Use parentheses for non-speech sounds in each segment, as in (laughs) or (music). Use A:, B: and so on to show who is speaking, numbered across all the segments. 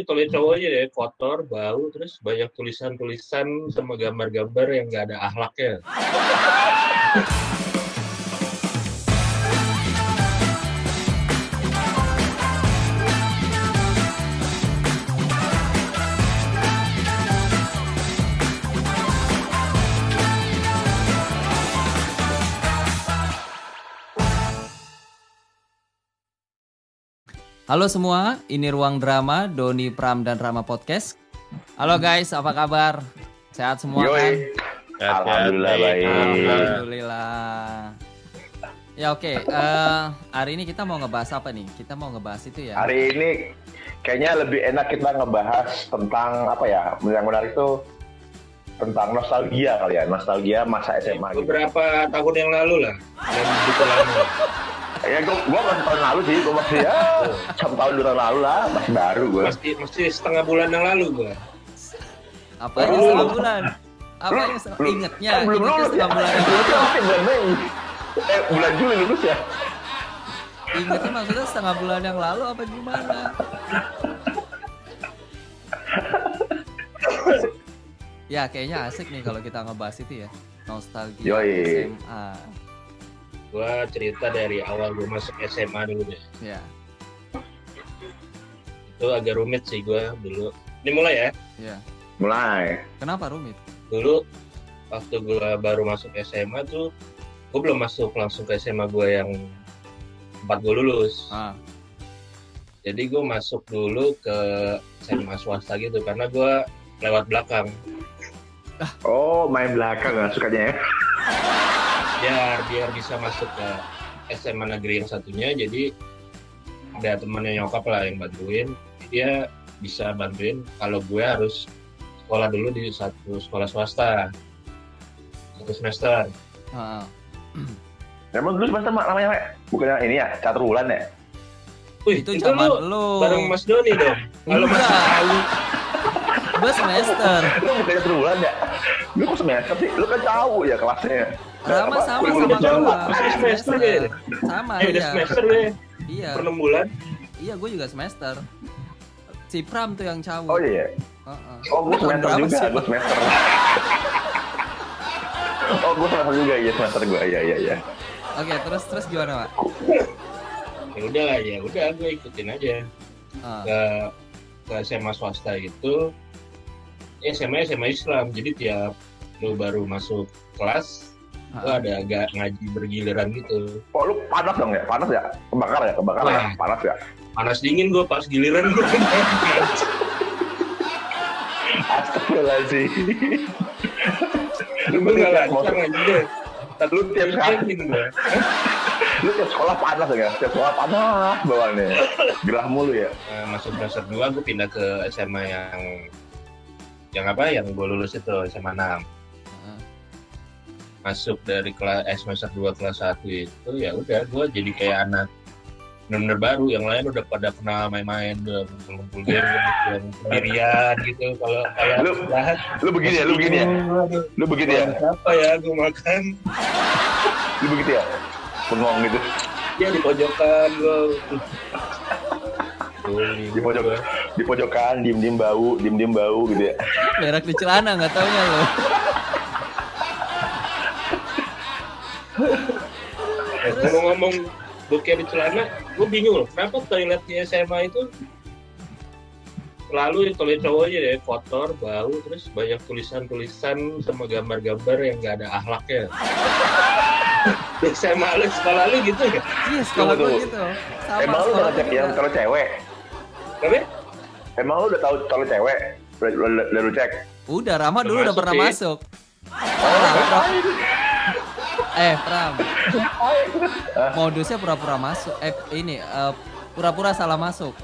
A: toilet cowoknya deh kotor bau terus banyak tulisan-tulisan sama gambar-gambar yang nggak ada akhlaknya
B: Halo semua, ini Ruang Drama, Doni Pram dan Rama Podcast. Halo guys, apa kabar? Sehat semua kan?
C: Yoi. Alhamdulillah baik.
B: Alhamdulillah. Ya oke, eh, hari ini kita mau ngebahas apa nih? Kita mau ngebahas itu ya.
C: Hari ini kayaknya lebih enak kita ngebahas tentang apa ya? Yang menarik itu tentang nostalgia kali ya, nostalgia masa SMA gitu.
A: beberapa tahun yang lalu lah dan begitu lama
C: Ya gua, gua masih tahun lalu sih, gua masih ya satu tahun dua tahun lalu lah, masih baru gua.
A: mesti mesti setengah bulan yang lalu gua
B: Apa aja setengah bulan? Apa yang setengah?
C: Lu-
B: Ingatnya,
C: kan belum lulus ya?
B: setengah bulan yang
C: masih bulan Mei. Eh bulan Juli lulus ya?
B: Ingatnya maksudnya setengah bulan yang lalu apa gimana? ya kayaknya asik nih kalau kita ngebahas itu ya. Nostalgia
C: Yoi.
B: SMA.
A: Gua cerita dari awal gua masuk SMA dulu deh
B: Ya,
A: itu agak rumit sih gua dulu ini mulai ya
B: ya.
C: Mulai.
B: Kenapa rumit?
A: dulu waktu gua baru masuk SMA tuh gua belum masuk langsung ke SMA gua yang tempat gua lulus
B: Ah,
A: jadi gue masuk dulu ke SMA swasta gitu karena gue lewat belakang
C: Oh main belakang nggak sukanya ya?
A: Biar biar bisa masuk ke SMA negeri yang satunya jadi ada temannya nyokap lah yang bantuin dia bisa bantuin kalau gue harus sekolah dulu di satu sekolah swasta satu semester
B: ah.
C: Emang dulu semester mak namanya Mek? bukannya ini ya catur bulan ya?
A: Wih,
B: itu
A: itu,
B: zaman
A: lu
B: lu.
A: bareng Mas Doni dong kalau
B: Enggak.
A: tahu
B: Gua semester.
C: Lu bukannya catur bulan ya? Lu kok semester sih? Lu kan jauh ya kelasnya.
B: Sama sama sama gua.
A: Masih semester ya?
B: Sama
A: eh
B: iya.
A: semester deh
B: Iya.
A: per bulan
B: Iya, gue juga semester. Si Pram tuh yang cowok.
C: Oh iya.
B: Heeh.
C: Oh gue semester juga,
B: sih,
C: gue semester. (laughs) oh gue semester juga, iya semester gue, iya iya iya.
B: Oke, terus terus gimana, Pak?
A: ya udah lah ya udah gue ikutin aja
B: Ah,
A: ke ke SMA swasta itu ya SMA SMA Islam jadi tiap lu baru masuk kelas lu
B: ah.
A: ada agak ngaji bergiliran gitu
C: Oh lu panas dong ya, panas ya, kebakar ya, kebakar ya,
A: Wah.
C: panas ya.
A: panas dingin gue pas giliran gue
C: Astagfirullahaladzim.
A: lu
C: Lu
A: nggak
C: tiap
A: lancar ngaji deh
C: Lu tiap kali,
A: gue
C: lu tiap sekolah panas ya, tiap sekolah panas bawaannya. Gerah mulu ya.
A: Nah, masuk semester 2 gue pindah ke SMA yang yang apa? Yang gue lulus itu SMA 6
B: Ah.
A: masuk dari kelas eh, semester 2 kelas 1 itu ya udah gue jadi kayak anak bener-bener baru. Yang lain udah pada kenal main-main udah ngumpul-ngumpul game (laughs) yang sendirian gitu. Kalau kayak
C: Lu- Lu begini ya, lu begini ya, lu begini ya,
A: apa ya? Gue makan.
C: Lu begitu ya. Bengong gitu.
A: ya di pojokan gue
C: Di pojok, di pojokan, diem-diem bau, diem-diem bau gitu ya.
B: Berak di celana nggak taunya lo.
A: ngomong-ngomong bokeh di celana gue bingung loh kenapa toilet di SMA itu selalu toilet cowoknya deh kotor bau terus banyak tulisan-tulisan sama gambar-gambar yang nggak ada akhlaknya di SMA lu sekolah lu gitu ya
B: Iya, sekolah gue gitu. Sama
C: Emang lu
B: gua
C: yang kalau cewek?
A: tapi
C: Emang lu udah tahu kalau cewek? Udah, udah, udah lu cek?
B: Udah, Rama dulu udah
A: masuk
B: pernah
A: sih.
B: masuk. Eh, Pram. Modusnya pura-pura masuk. Eh, ini eh, pura-pura salah masuk.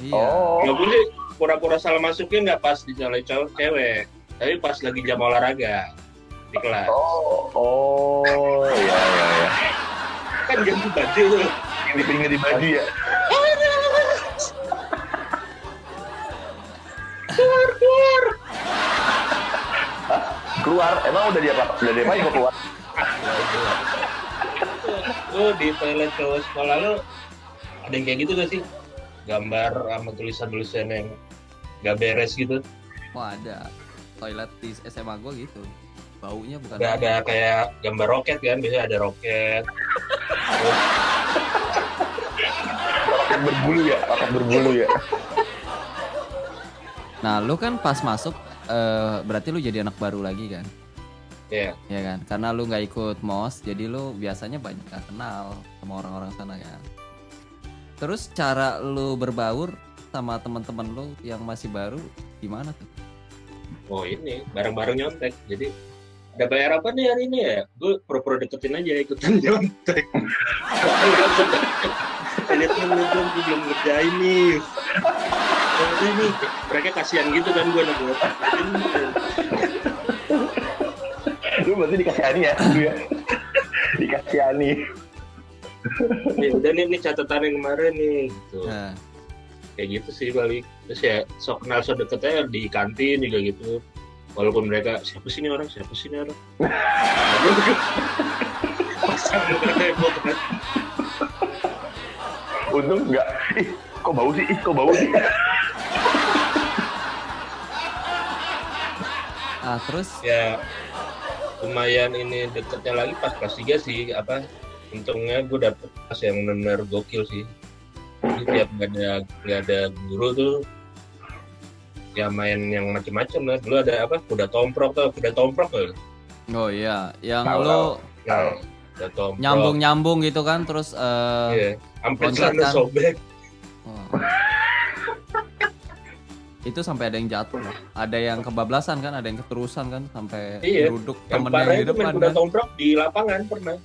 B: Iya.
C: Oh,
A: nggak boleh pura-pura salah masuknya nggak pas di cowok cewek tapi pas lagi jam olahraga di kelas
C: oh, oh, iya iya iya.
A: kan ganti baju
C: Ini pinggir di baju ya.
A: Keluar,
C: emang udah dia apa? Udah dia apa kok keluar?
A: lu di toilet cowok sekolah lu ada yang kayak gitu gak sih gambar sama tulisan-tulisan yang nggak beres gitu.
B: Wah ada toilet di SMA gue gitu. Baunya bukan.
A: Ada ada kayak gambar roket kan, biasanya ada roket.
C: Roket berbulu ya, roket berbulu ya.
B: Nah lu kan pas masuk eh, berarti lu jadi anak baru lagi kan?
A: Ya,
B: Ya kan? Karena lu nggak ikut mos, jadi lu biasanya banyak gak kenal sama orang-orang sana kan. Terus cara lu berbaur sama teman-teman lu yang masih baru gimana tuh?
A: oh ini bareng-bareng nyontek. Jadi ada bayar apa nih hari ini ya? Gue pura-pura deketin aja ikutan nyontek. Lihat dong, gue belum ngerjain nih. Ya nih, mereka kasihan gitu kan gue gue
C: Lu berarti dikasihani ya, lu ya. Dikasihani.
A: Ya udah nih, nih catatan yang kemarin nih. Gitu.
B: Nah,
A: Kayak gitu sih balik. Terus ya sok kenal sok deket aja di kantin juga gitu. Walaupun mereka siapa sih ini orang, siapa sih ini orang. Pasang muka heboh kan.
C: Untung enggak. Ih, kok bau sih? Ih, kok bau sih?
B: Ah terus?
A: Ya lumayan ini deketnya lagi pas kelas 3 sih apa untungnya gue dapet kelas yang benar gokil sih. Jadi tiap gak ada gak ada guru tuh ya main yang macem-macem lah. Dulu ada apa kuda tomprok tuh kuda tomprok tuh.
B: Oh iya, yang
A: ya, kuda tomprok.
B: Nyambung-nyambung gitu kan terus eh
A: iya sampai celana sobek.
B: Wah. (laughs) itu sampai ada yang jatuh loh. ada yang kebablasan kan ada yang keterusan kan sampai
A: Iya.
B: duduk
A: yang
B: temennya
A: parah
B: di depan kan.
A: tomprok di lapangan pernah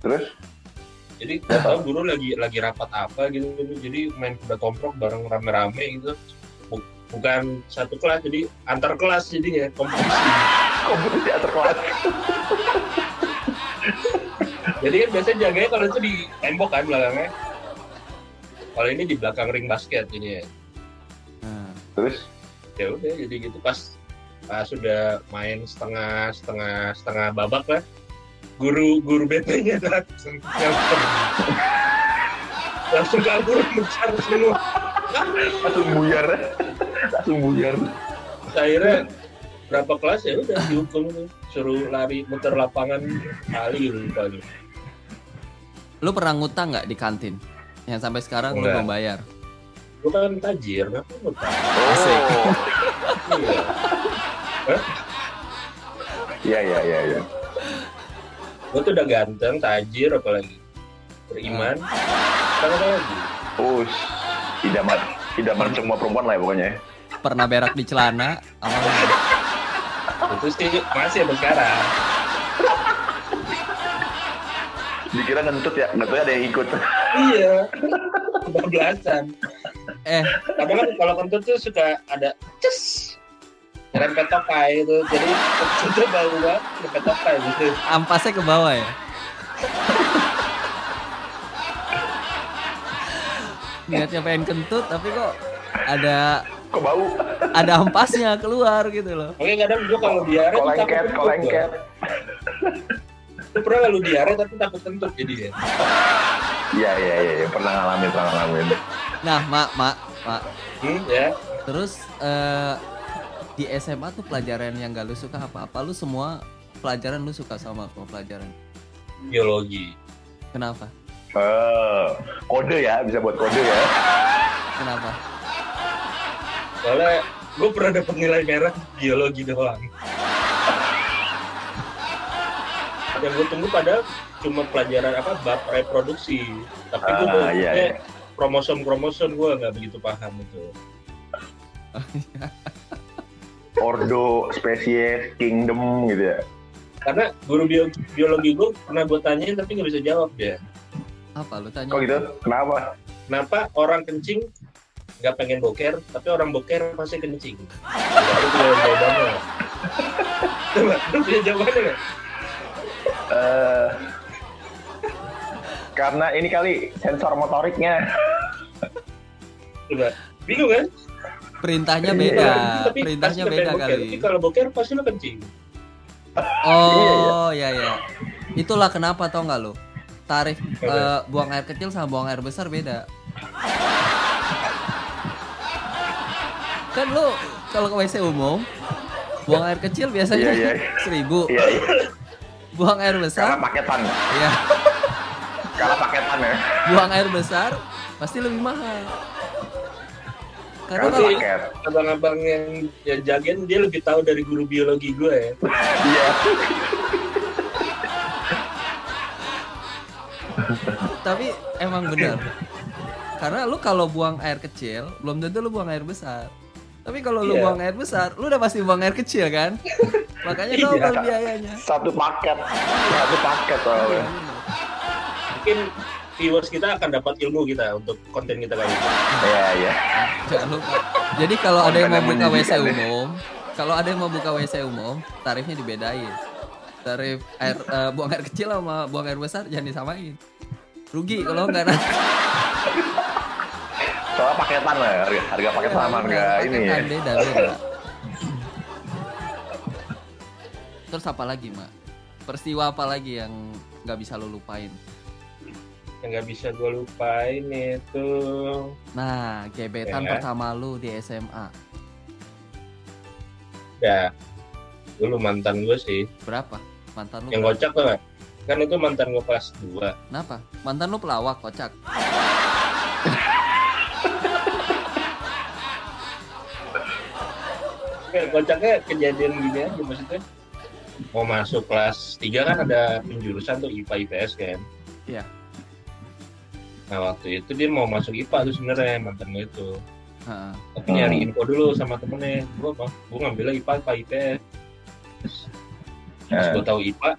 C: Terus?
A: jadi nggak tahu guru lagi lagi rapat apa gitu, gitu. jadi main kuda tomprok bareng rame-rame gitu Bu- bukan satu kelas jadi antar kelas jadi ya kompetisi (laughs)
C: Kompetisi antar kelas. (laughs)
A: jadi kan biasanya jaganya kalau itu di tembok kan belakangnya kalau ini di belakang ring basket ini ya
C: Terus?
A: ya udah jadi gitu pas pas sudah main setengah setengah setengah babak lah guru guru BT-nya datang nyamper. langsung kabur mencar semua
C: Langsung buyar. Langsung buyar.
A: akhirnya berapa kelas ya udah dihukum suruh lari muter lapangan kali lupa
B: lu pernah ngutang nggak di kantin yang sampai sekarang lu belum bayar
A: lu kan tajir kenapa lu tak
B: Asik. (laughs)
C: Oh.
A: iya
C: Iya, iya, iya, iya.
A: gue tuh udah ganteng tajir apalagi beriman apa lagi
C: Us. Idaman, idaman semua perempuan lah ya pokoknya. ya.
B: pernah berak di celana apa
A: itu sih masih sampai sekarang
C: Dikira ngentut ya, ngentutnya ada yang ikut.
A: iya kebablasan
B: eh
A: kadang kan kalau kentut tuh suka ada ces rempet tokai itu jadi kentutnya bau banget rempet tokai gitu
B: ampasnya ke bawah ya niatnya pengen kentut tapi kok ada
C: Kok bau?
B: ada ampasnya keluar gitu loh
A: oke kadang gue kalau diare
C: Kolengket,
A: kentut
C: kolengket.
A: Lu pernah lalu diare tapi takut kentut jadi ya
C: Iya, iya, iya, iya. Pernah ngalamin, pernah ngalamin.
B: Nah mak mak mak
A: hmm, ya.
B: Terus eh, di SMA tuh pelajaran yang gak lu suka apa apa lu semua pelajaran lu suka sama semua pelajaran?
A: Biologi.
B: Kenapa?
C: Eh, kode ya, bisa buat kode ya.
B: kenapa?
A: Soalnya gue pernah dapet nilai merah biologi doang. Yang gue tunggu padahal cuma pelajaran apa bab reproduksi. Tapi gue
C: Ah, iya, iya.
A: Kromosom kromosom gue nggak begitu paham itu (laughs)
C: Ordo, spesies, kingdom gitu ya.
A: karena guru bio- biologi gue pernah gue tanyain tapi nggak bisa jawab dia
B: apa lu tanya
C: Kok gitu? Kenapa?
A: kenapa orang kencing nggak pengen boker tapi orang boker pasti kencing lu punya jawabannya lu punya jawabannya nggak?
C: Eh, karena ini kali sensor motoriknya.
A: Coba. Bingung kan?
B: Perintahnya
C: Iya,
B: beda.
A: tapi
B: perintahnya beda
A: boker.
B: kali.
A: Tapi kalau boker pasti lo kencing.
B: Oh ya ya itulah kenapa tau nggak lu? Tarif eh, buang air kecil sama buang air besar beda. Kan lu kalau ke WC umum buang air kecil biasanya
C: Iya, iya. (laughs)
B: seribu.
C: Iya, iya.
B: buang air
C: Karena
B: besar
C: paketan.
B: ya
C: Karena paketan ya.
B: buang air besar pasti lebih mahal karena
C: paket.
A: abang-abang yang, yang jagain dia lebih tahu dari guru biologi gue ya.
C: Iya.
B: tapi emang benar karena lu kalau buang air kecil belum tentu lu buang air besar tapi kalau lu
A: Iya.
B: buang air besar lu udah pasti buang air kecil kan makanya
A: Iya.
B: double biayanya
C: Satu paket. Satu paket soalnya.
A: Mungkin viewers kita akan dapat ilmu kita untuk konten kita kali ini.
C: Iya, iya.
B: jangan lupa. Jadi kalau ada yang mau buka WC umum kalau ada yang mau buka WC umum tarifnya dibedain. Tarif air eh, buang air kecil sama buang air besar jangan disamain. Rugi kalau nggak nanti
C: Soalnya paketan lah, harga, harga paket sama harga ini. ya.
B: Beda beda. Terus apa lagi mak? Peristiwa apa lagi yang nggak bisa lo lupain
A: Yang nggak bisa gue lupain itu
B: nah gebetan
A: Ya.
B: pertama lu di SMA
A: ya dulu mantan gue sih.
B: berapa mantan lu
A: Yang
B: berapa?
A: kocak tuh? Kan itu mantan gue kelas 2
B: kenapa mantan lu pelawak kocak
A: kocaknya kejadian gini aja maksudnya. Mau masuk kelas 3 kan ada penjurusan tuh IPA IPS kan.
B: Iya.
A: Nah waktu itu dia mau masuk IPA tuh sebenarnya mantan gue itu.
B: Heeh.
A: Tapi nyari info dulu sama temennya. Gue apa? Gue ngambilnya IPA IPA IPS. Pas
C: Eh.
A: gue tahu IPA,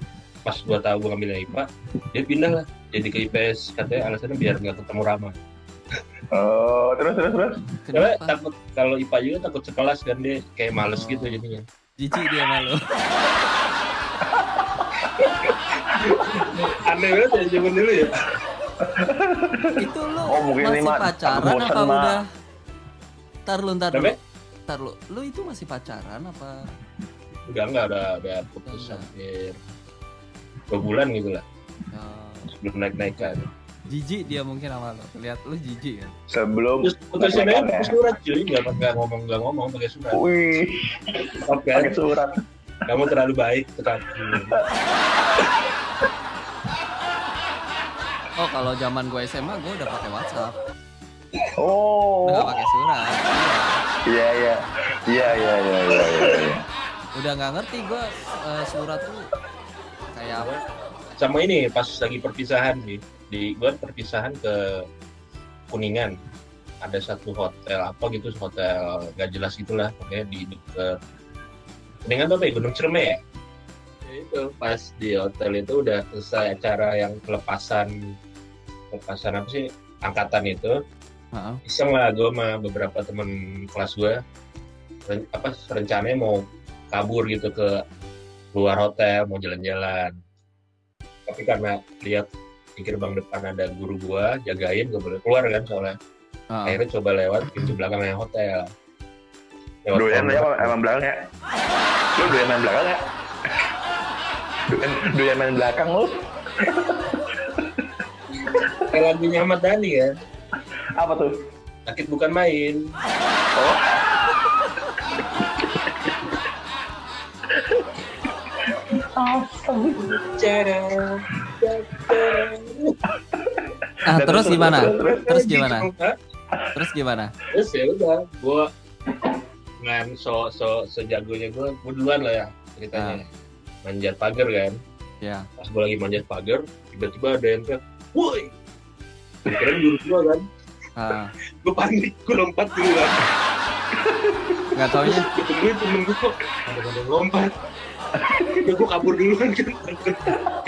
A: pas gue tahu gue ngambilnya IPA, dia pindah lah jadi ke IPS. Katanya alasannya biar nggak ketemu Rama.
C: Oh, terus terus terus.
A: Karena
B: kenapa
A: takut kalau IPA juga takut sekelas kan dia kayak males
B: Oh.
A: gitu jadinya.
B: jijik dia malu (laughs)
A: Aneh banget ya zaman dulu ya.
B: Itu lu
C: Oh, mungkin ini
B: masih
C: mah
B: pacaran apa
C: Mak.
B: udah? Tar lu ntar dulu. Lu. Lu itu masih pacaran apa?
A: Udah enggak udah udah putus hampir dua bulan gitu lah.
B: Ya,
A: sebelum naik naikan.
B: jijik dia mungkin sama lu. Lihat lu jijik kan?
C: Sebelum
A: Terus putusin aja
C: Naik-naikan ya?
A: pakai surat cuy, nggak nggak ngomong nggak ngomong pakai surat.
C: Wih,
A: Oke,
C: pakai surat.
A: kamu terlalu baik terlalu. (laughs)
B: oh kalau zaman gue SMA gue udah pakai WhatsApp
C: Oh.
B: udah pakai surat
C: Iya, iya. Iya, iya, iya, iya, iya. iya.
B: udah nggak ngerti gue eh, surat tuh kayak apa
A: Sama ini pas lagi perpisahan sih, di gua perpisahan ke Kuningan ada satu hotel apa gitu hotel gak jelas gitulah pokoknya di deket Kuningan apa ya Gunung Cerme ya? Itu pas di hotel itu udah selesai acara yang pelepasan pelepasan apa sih angkatan itu
B: Heeh.
A: iseng lah gue sama beberapa temen kelas gue ren- apa rencananya mau kabur gitu ke luar hotel mau jalan-jalan tapi karena lihat di gerbang depan ada guru gue jagain gak boleh keluar kan soalnya
B: Heeh.
A: akhirnya coba lewat pintu belakangnya hotel lewat
C: Doyan ya emang belakang ya? Lu doyan belakang ya? Doyan, main belakang lu?
A: kayak lagunya Ahmad Dhani kan
C: Apa tuh?
A: sakit bukan main.
C: Oh.
B: nah
C: Dan
B: terus gimana?
C: terus,
B: terus. Gimana? Terus gimana?
A: Terus ya udah gue dengan so so sejagonya gue gue duluan lah ya ceritanya manjat pagar kan?
B: Ya.
A: Pas gue lagi manjat pagar tiba-tiba ada yang teriak woi! Kira guru gue kan?
B: Ah, (laughs)
A: gue panik gue lompat duluan (laughs)
B: nggak taunya?
A: Gue temen gue kok ada lompat. Udah gue kabur duluan kan?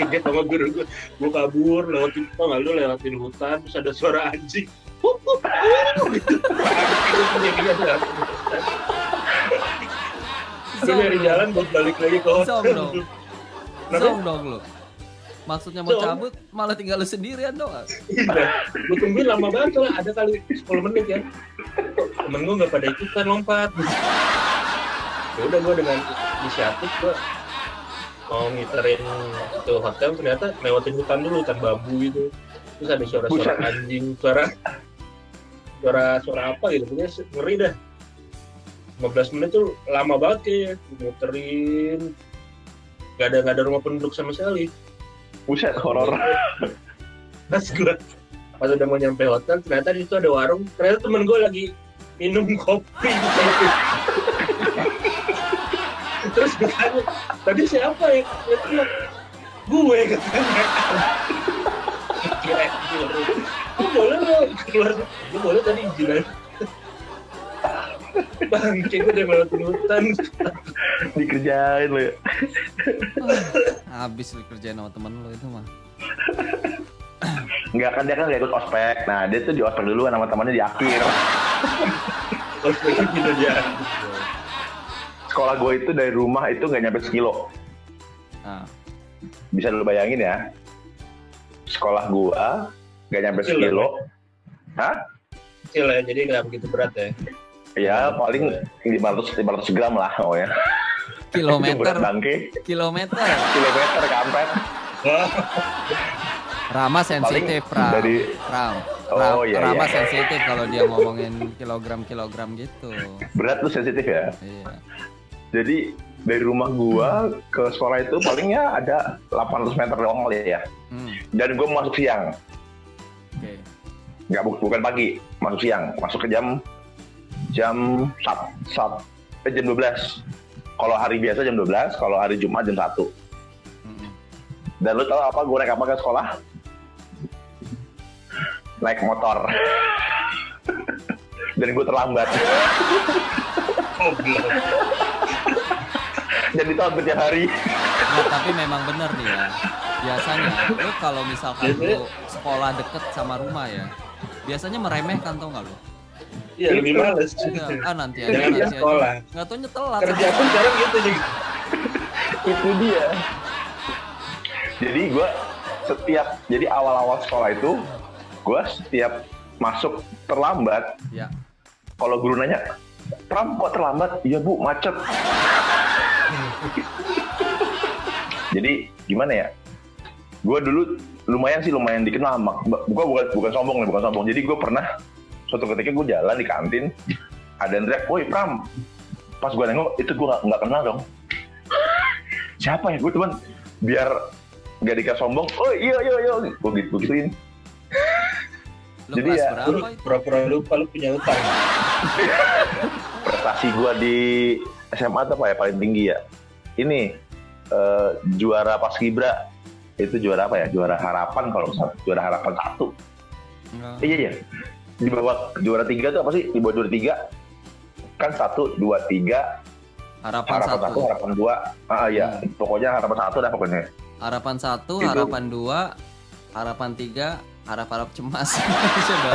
A: Kaget sama guru gue Gue kabur lewatin Tau gak lu lewatin hutan Terus ada suara anjing. Gitu Gue punya tuh nyari jalan buat balik lagi ke hotel
B: Zong dong. Zong dong lu maksudnya mau
A: Zong.
B: cabut malah tinggal lu sendirian doang
A: Iya, gue tungguin lama banget lah, ada kali 10 menit ya. Temen gue nggak pada ikutan lompat. Ya udah gue dengan inisiatif gue mau ngiterin itu hotel ternyata lewatin hutan dulu hutan bambu gitu. Terus ada suara-suara anjing, suara suara suara apa gitu, pokoknya ngeri dah. 15 menit tuh lama banget kayak muterin. Gak ada gak ada rumah penduduk sama sekali.
C: Buset horor. (laughs)
A: pas gue pas udah mau nyampe hotel ternyata di situ ada warung. Ternyata temen gue lagi minum kopi. (laughs) Terus gue tanya tadi siapa ya? Gue katanya. (laughs) Gue boleh lo keluar? Gue boleh tadi izin aja bang kayak gue udah melewati hutan
C: Dikerjain lo ya.
B: habis lu kerjain sama temen lu itu mah
C: Enggak kan dia kan gak ikut ospek. Nah dia tuh di ospek dulu sama temannya di akhir.
A: kayak gitu aja
C: Sekolah gue itu dari rumah itu nggak nyampe sekilo.
B: nah,
C: Bisa lu bayangin ya. Sekolah gua nggak nyampe
A: Kecil
C: sekilo. Hah?
A: kecil ya jadi nggak begitu berat ya
C: Ya paling 500 500 gram lah oh ya.
B: Kilometer
C: bangke.
B: kilometer
C: Kilometer kampret.
B: Rama sensitif Ram
C: dari-
B: Ram
C: Oh,
B: Ram,
C: iya,
B: Rama
C: iya.
B: sensitif kalau dia ngomongin kilogram-kilogram gitu
C: Berat tuh sensitif ya.
B: iya
C: Jadi dari rumah gua ke sekolah itu palingnya ada 800 meter doang kali ya.
B: hmm,
C: Dan gua masuk siang.
B: oke
C: nggak bu- bukan pagi masuk siang masuk ke jam jam sat, sat, eh, jam 12 kalau hari biasa jam 12 kalau hari Jumat jam 1
B: Mm-mm.
C: dan lu tahu apa gue naik apa ke sekolah? Naik motor. (laughs) Dan gue terlambat. Dan itu hampir tiap hari.
B: Nah, tapi memang bener nih ya. Biasanya lu kalau misalkan lu sekolah deket sama rumah ya, biasanya meremehkan tau nggak lu?
A: Iya lebih males.
B: Iya, ah nanti aja
A: Jangan
B: nanti
A: dia sekolah.
B: Nggak tahu nyetelat.
A: Kerja pun sekarang gitu juga. (laughs)
C: itu dia jadi gue setiap jadi awal-awal sekolah itu gue setiap masuk terlambat
B: Ya,
C: kalau guru nanya Pram kok terlambat? Iya bu macet. Jadi gimana ya? Gue dulu lumayan sih lumayan dikenal. Gue bukan bukan sombong nih bukan sombong. Jadi gue pernah suatu ketika gue jalan di kantin ada yang teriak, woi Pram. Pas gue nengok itu gue nggak kenal dong. Siapa ya? Gue cuman biar nggak dikasih sombong. Oh iya iya iya. Gue gitu gue gituin.
B: lu
C: Jadi
B: kelas
C: ya,
B: berapa
A: Lu
B: itu?
A: pura-pura lupa lu punya utang.
C: prestasi gue di SMA tuh apa ya paling tinggi ya ini eh, juara pas kibra itu juara apa ya juara harapan kalau juara harapan satu iya iya di bawah juara tiga tuh apa sih? Di bawah juara tiga? Kan satu dua tiga.
B: Harapan
C: harapan satu.
B: satu.
C: harapan dua. Ah iya. Pokoknya harapan satu dah pokoknya.
B: Harapan satu,
C: Itu-
B: harapan dua, harapan tiga, harap-harap cemas. (laughs) Sudah